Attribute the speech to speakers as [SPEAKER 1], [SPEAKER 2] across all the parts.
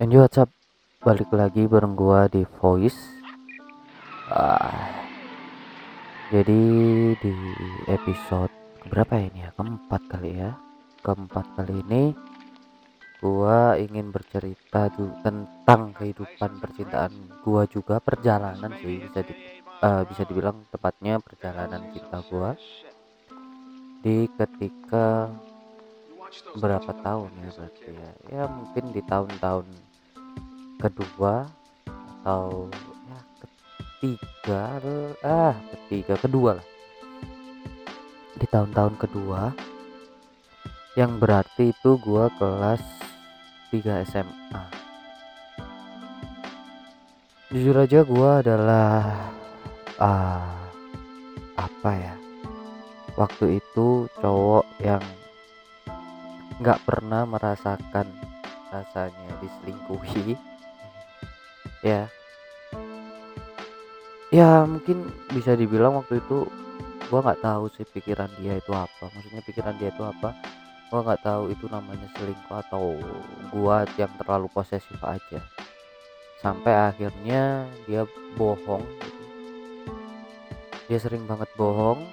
[SPEAKER 1] And yo what's up Balik lagi bareng gua di Voice. Ah, Jadi di episode berapa ini ya? Keempat kali ya? Keempat kali ini Gua ingin bercerita tentang kehidupan percintaan gua juga Perjalanan sih bisa di, uh, bisa dibilang tepatnya perjalanan cinta gua. Di ketika berapa tahun ya berarti ya? Ya mungkin di tahun-tahun kedua atau ya ketiga ah ketiga kedua lah. Di tahun-tahun kedua yang berarti itu gua kelas 3 SMA jujur aja gua adalah ah apa ya waktu itu cowok yang nggak pernah merasakan rasanya diselingkuhi ya. Ya mungkin bisa dibilang waktu itu gua nggak tahu sih pikiran dia itu apa. Maksudnya pikiran dia itu apa? Gua nggak tahu itu namanya selingkuh atau gua yang terlalu posesif aja. Sampai akhirnya dia bohong gitu. dia sering banget bohong.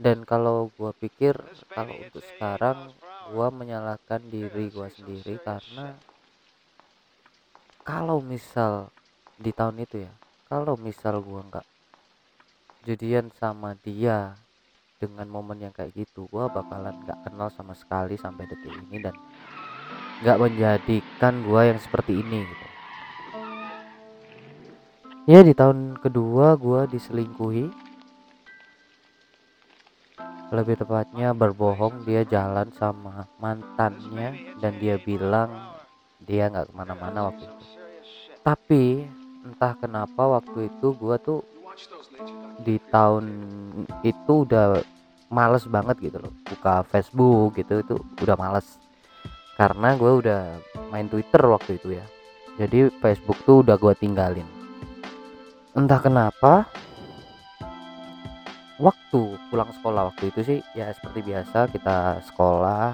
[SPEAKER 1] Dan kalau gua pikir kalau untuk sekarang gua menyalahkan diri gua sendiri karena kalau misal di tahun itu ya kalau misal gua nggak jadian sama dia dengan momen yang kayak gitu gua bakalan nggak kenal sama sekali sampai detik ini dan nggak menjadikan gua yang seperti ini gitu. Ya di tahun kedua gua diselingkuhi. Lebih tepatnya berbohong dia jalan sama mantannya dan dia bilang dia nggak ke mana-mana waktu itu tapi entah kenapa waktu itu gua tuh di tahun itu udah males banget gitu loh. Buka Facebook gitu itu udah males. Karena gue udah main Twitter waktu itu ya. Jadi Facebook tuh udah gue tinggalin. Entah kenapa waktu pulang sekolah waktu itu sih ya seperti biasa kita sekolah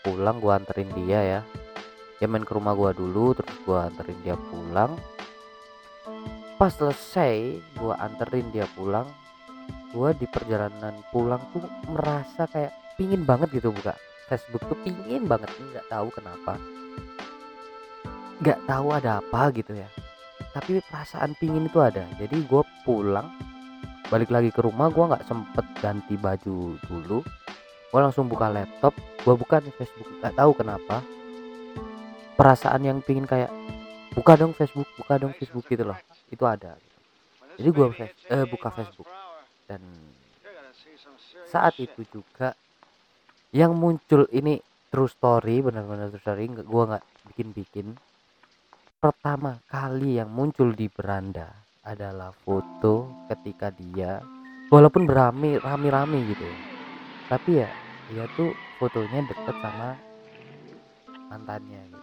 [SPEAKER 1] pulang gua anterin dia ya dia main ke rumah gua dulu terus gua anterin dia pulang. Pas selesai gua anterin dia pulang gua di perjalanan pulang tuh merasa kayak pingin banget gitu buka Facebook tuh pingin banget. Nggak tahu kenapa. Nggak tahu ada apa gitu ya. Tapi perasaan pingin itu ada. Jadi gue pulang balik lagi ke rumah gue nggak sempet ganti baju dulu. Gue langsung buka laptop gue buka di Facebook nggak tahu kenapa perasaan yang pingin kayak buka dong Facebook buka dong Facebook gitu loh. Itu ada jadi gue eh, buka Facebook. Dan saat itu juga yang muncul ini true story benar-benar true story gue nggak bikin-bikin. Pertama kali yang muncul di beranda adalah foto ketika dia walaupun berami rame-rame gitu ya tapi ya dia tuh fotonya deket sama mantannya gitu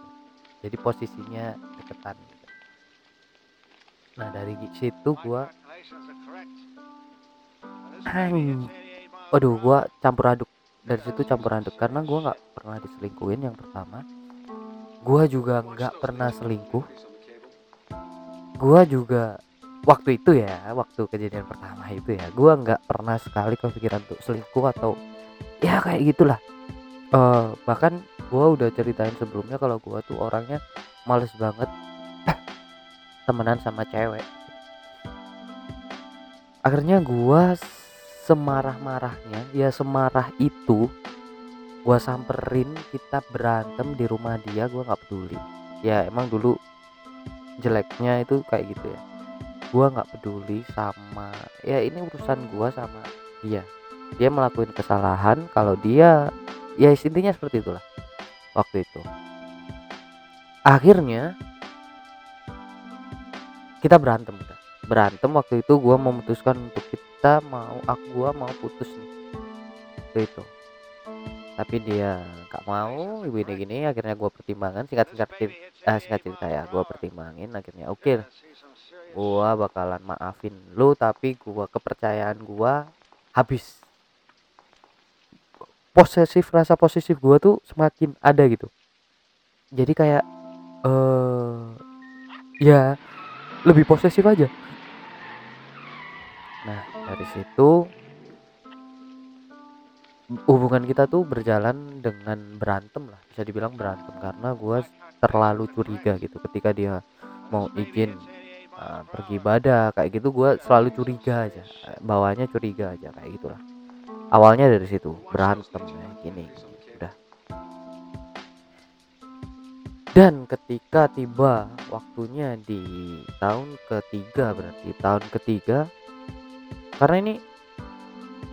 [SPEAKER 1] jadi posisinya deketan gitu. nah dari situ gua Hang. Waduh, gua campur aduk. Dari situ campur aduk karena gua nggak pernah diselingkuhin yang pertama. Gua juga nggak pernah selingkuh. Gua juga waktu itu ya waktu kejadian pertama itu ya gue nggak pernah sekali kepikiran untuk selingkuh atau ya kayak gitulah uh, bahkan gue udah ceritain sebelumnya kalau gue tuh orangnya males banget temenan sama cewek. Akhirnya gue semarah-marahnya ya semarah itu gue samperin kita berantem di rumah dia gue nggak peduli. Ya emang dulu jeleknya itu kayak gitu ya. Gua nggak peduli sama ya ini urusan gua sama dia. Dia melakukan kesalahan kalau dia ya intinya seperti itulah waktu itu. Akhirnya kita berantem udah berantem. Waktu itu gua memutuskan untuk kita mau aku gua mau putus nih waktu itu. Tapi dia nggak mau ibu ini gini akhirnya gua pertimbangan. Singkat singkat eh, singkat cerita ya gua pertimbangin akhirnya oke okay, gua bakalan maafin lu tapi gua kepercayaan gua habis posesif rasa posesif gua tuh semakin ada gitu. Jadi kayak eh ya lebih posesif aja. Nah dari situ hubungan kita tuh berjalan dengan berantem lah bisa dibilang berantem. Karena gue terlalu curiga gitu ketika dia mau izin uh, pergi ibadah kayak gitu gue selalu curiga aja bawahnya curiga aja kayak gitulah awalnya dari situ berantem ya gini, udah. Dan ketika tiba waktunya di tahun ketiga berarti tahun ketiga karena ini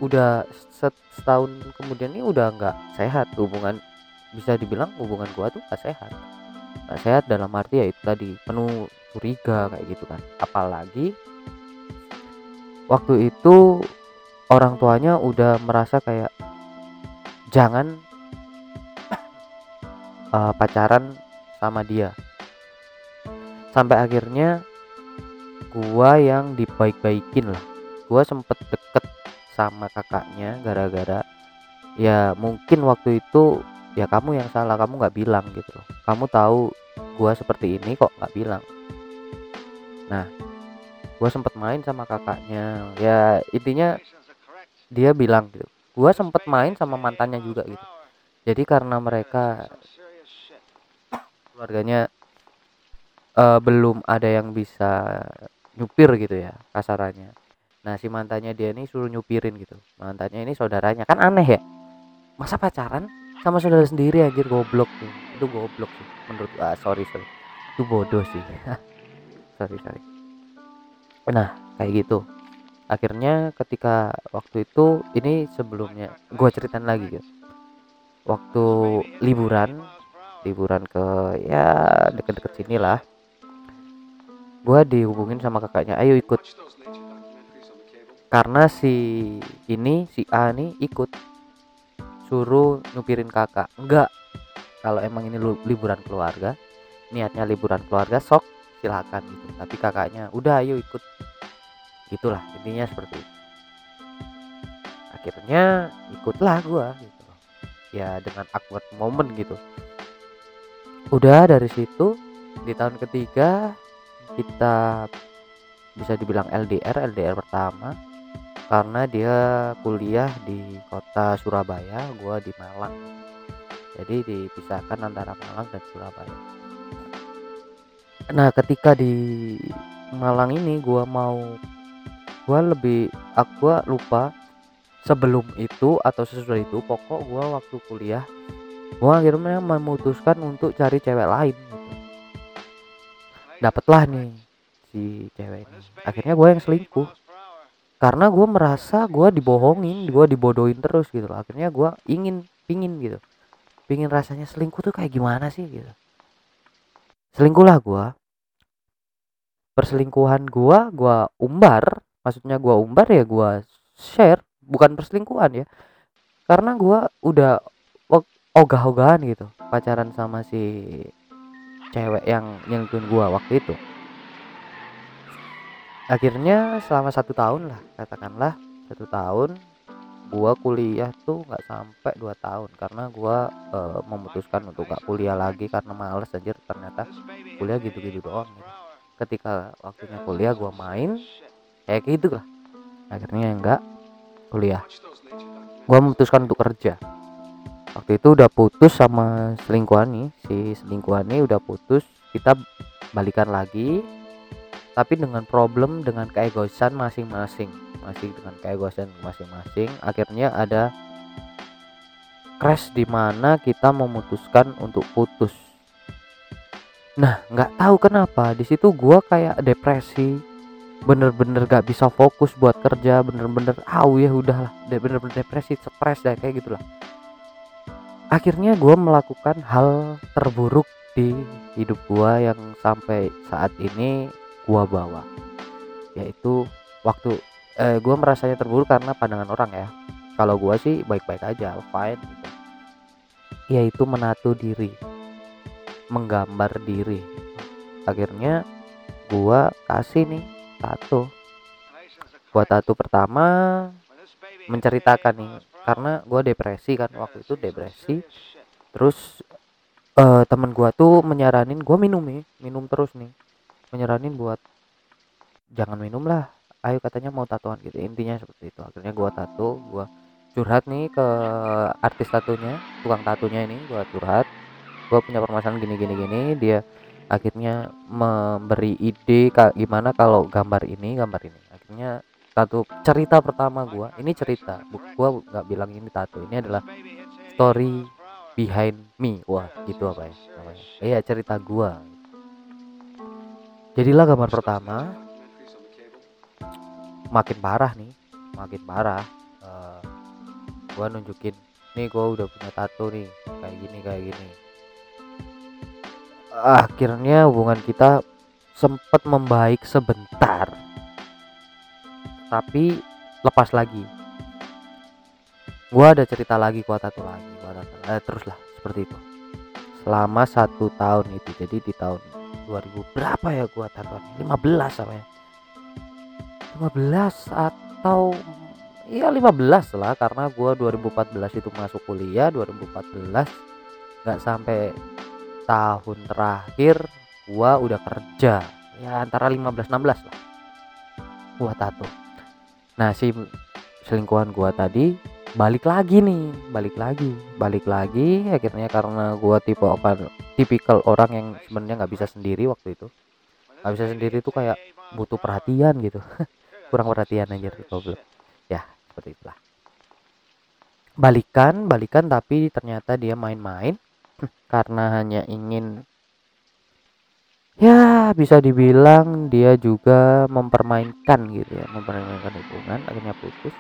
[SPEAKER 1] udah setahun kemudian ini udah nggak sehat hubungan bisa dibilang hubungan gua tuh gak sehat. Gak sehat dalam arti ya itu tadi penuh curiga kayak gitu kan. Apalagi waktu itu orang tuanya udah merasa kayak jangan uh, pacaran sama dia. Sampai akhirnya gua yang dibaik-baikin lah. Gua sempet deket sama kakaknya gara-gara ya mungkin waktu itu ya kamu yang salah kamu nggak bilang gitu loh. Kamu tahu gua seperti ini kok nggak bilang. Nah gua sempet main sama kakaknya. Ya intinya dia bilang gitu gua sempet main sama mantannya juga gitu. Jadi karena mereka keluarganya uh, belum ada yang bisa nyupir gitu ya kasarannya. Nah si mantannya dia ini suruh nyupirin gitu. Mantannya ini saudaranya. Kan aneh ya? Masa pacaran sama saudara sendiri anjir goblok tuh. Itu goblok sih menurut ah sorry sorry. Itu bodoh sih. Sorry sorry. Nah kayak gitu akhirnya ketika waktu itu ini sebelumnya gua ceritain lagi gitu waktu liburan liburan ke ya deket-deket sini lah. Gua dihubungin sama kakaknya. Ayo ikut. Karena si ini si A nih ikut. Suruh nyupirin kakak. Enggak. Kalau emang ini liburan keluarga niatnya liburan keluarga sok silakan gitu. Tapi kakaknya udah ayo ikut gitulah intinya seperti itu. Akhirnya ikutlah gua gitu ya dengan awkward moment gitu. Udah dari situ di tahun ketiga kita bisa dibilang LDR LDR pertama karena dia kuliah di kota Surabaya gua di Malang. Jadi dipisahkan antara Malang dan Surabaya. Nah ketika di Malang ini gua mau gua lebih aku lupa sebelum itu atau sesudah itu pokok gua waktu kuliah gua akhirnya memutuskan untuk cari cewek lain gitu. dapatlah nih si cewek ini. Akhirnya gue yang selingkuh. Karena gue merasa gue dibohongin gue dibodohin terus gitu loh. Akhirnya gue ingin pingin gitu. Pingin rasanya selingkuh tuh kayak gimana sih gitu. Selingkuh lah gue perselingkuhan gue gue umbar maksudnya gue umbar ya gue share bukan perselingkuhan ya. Karena gue udah ogah-ogahan gitu pacaran sama si cewek yang nyelingkuhin gue waktu itu. Akhirnya selama satu tahun lah katakanlah satu tahun gua kuliah tuh nggak sampai dua tahun. Karena gua uh, memutuskan untuk gak kuliah lagi karena males aja ternyata kuliah gitu-gitu doang. Gitu. ketika waktunya kuliah gua main kayak gitu lah. Akhirnya enggak kuliah. Gua memutuskan untuk kerja. Waktu itu udah putus sama selingkuhan nih si selingkuhan ini udah putus kita balikan lagi tapi dengan problem dengan keegoisan masing-masing masih dengan keegoisan masing-masing akhirnya ada crash di mana kita memutuskan untuk putus. Nah nggak tahu kenapa di situ gua kayak depresi bener-bener gak bisa fokus buat kerja bener-bener ah ya udahlah bener-bener depresi stres dan kayak gitulah. Akhirnya gue melakukan hal terburuk di hidup gua yang sampai saat ini gua bawa. Yaitu waktu eh, gua merasanya terburuk karena pandangan orang ya. Kalau gua sih baik-baik aja fine gitu. Yaitu menatu diri. Menggambar diri. Akhirnya gua kasih nih tato buat tato pertama menceritakan nih karena gua depresi kan waktu itu depresi. Terus uh, temen gua tuh menyaranin gua minum nih minum terus nih. Menyaranin buat jangan minum lah ayo katanya mau tatoan gitu intinya seperti itu. Akhirnya gua tato gua curhat nih ke artis tatunya tukang tatunya ini gua curhat. Gua punya permasalahan gini gini gini dia akhirnya memberi ide gimana kalau gambar ini gambar ini. Akhirnya satu cerita pertama gua ini cerita gua nggak bilang ini tato ini adalah story behind me. Wah gitu apa ya namanya? Iya cerita gua. Jadilah gambar pertama. Makin parah nih makin parah uh, gua nunjukin nih gua udah punya tato nih kayak gini kayak gini akhirnya hubungan kita sempat membaik sebentar. Tapi lepas lagi. Gua ada cerita lagi gua tato lagi gua tato eh, terus lah seperti itu. Selama satu tahun itu jadi di tahun 2000 berapa ya gua tato 15 sama ya? 15 atau iya 15 lah karena gua 2014 itu masuk kuliah 2014 nggak sampai tahun terakhir gua udah kerja. Ya antara 15 16 lah. Gua tato. Nah si selingkuhan gua tadi balik lagi nih balik lagi balik lagi akhirnya karena gua tipe apa tipikal orang yang sebenarnya nggak bisa sendiri waktu itu. Nggak bisa sendiri tuh kayak butuh perhatian gitu. Kurang perhatian aja goblok. Ya seperti itulah. Balikan balikan tapi ternyata dia main-main karena hanya ingin ya bisa dibilang dia juga mempermainkan gitu ya mempermainkan hubungan. Akhirnya putus.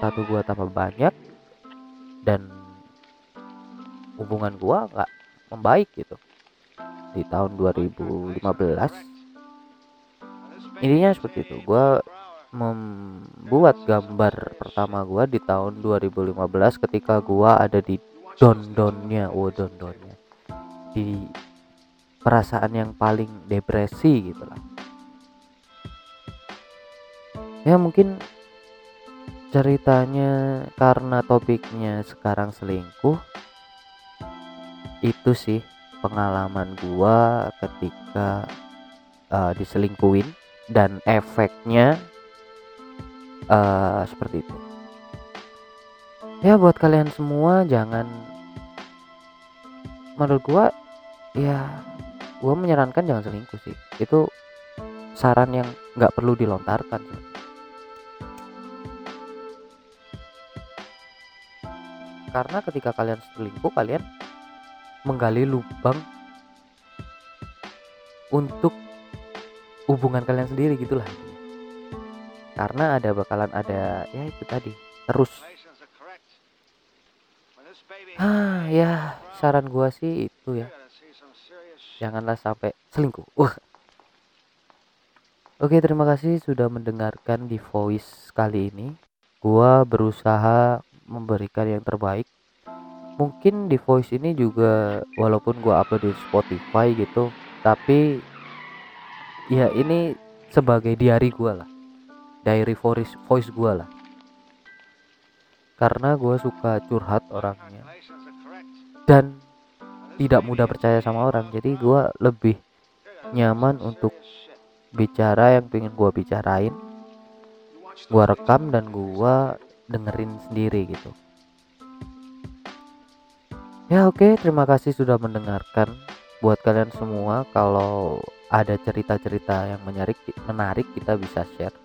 [SPEAKER 1] Satu gua tambah banyak dan hubungan gua nggak membaik gitu. Di tahun 2015 intinya seperti itu. Gua membuat gambar pertama gua di tahun 2015 ketika gua ada di don-donnya oh don-donnya. Di perasaan yang paling depresi gitu lah. Ya mungkin ceritanya karena topiknya sekarang selingkuh itu sih pengalaman gua ketika uh, diselingkuin dan efeknya uh, seperti itu ya buat kalian semua jangan. Menurut gua ya gua menyarankan jangan selingkuh sih. Itu saran yang nggak perlu dilontarkan sih. karena ketika kalian selingkuh kalian menggali lubang untuk hubungan kalian sendiri gitulah karena ada bakalan ada ya itu tadi terus ah ya saran gua sih itu ya. Janganlah sampai selingkuh. Uh. oke terima kasih sudah mendengarkan di voice kali ini. Gua berusaha memberikan yang terbaik. Mungkin di voice ini juga walaupun gua upload di Spotify gitu tapi ya ini sebagai diary gua lah. Diary voice voice gua lah. Karena gua suka curhat orangnya dan tidak mudah percaya sama orang. Jadi gua lebih nyaman untuk bicara yang pengen gua bicarain gua rekam dan gua dengerin sendiri gitu. Ya oke. Okay, terima kasih sudah mendengarkan. Buat kalian semua kalau ada cerita-cerita yang menarik kita bisa share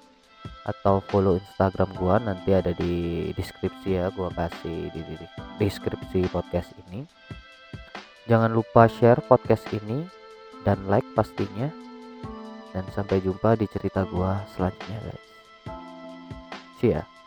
[SPEAKER 1] atau follow instagram gua nanti ada di deskripsi ya gua kasih di, di, di deskripsi podcast ini. Jangan lupa share podcast ini dan like pastinya. Dan sampai jumpa di cerita gua selanjutnya guys. See ya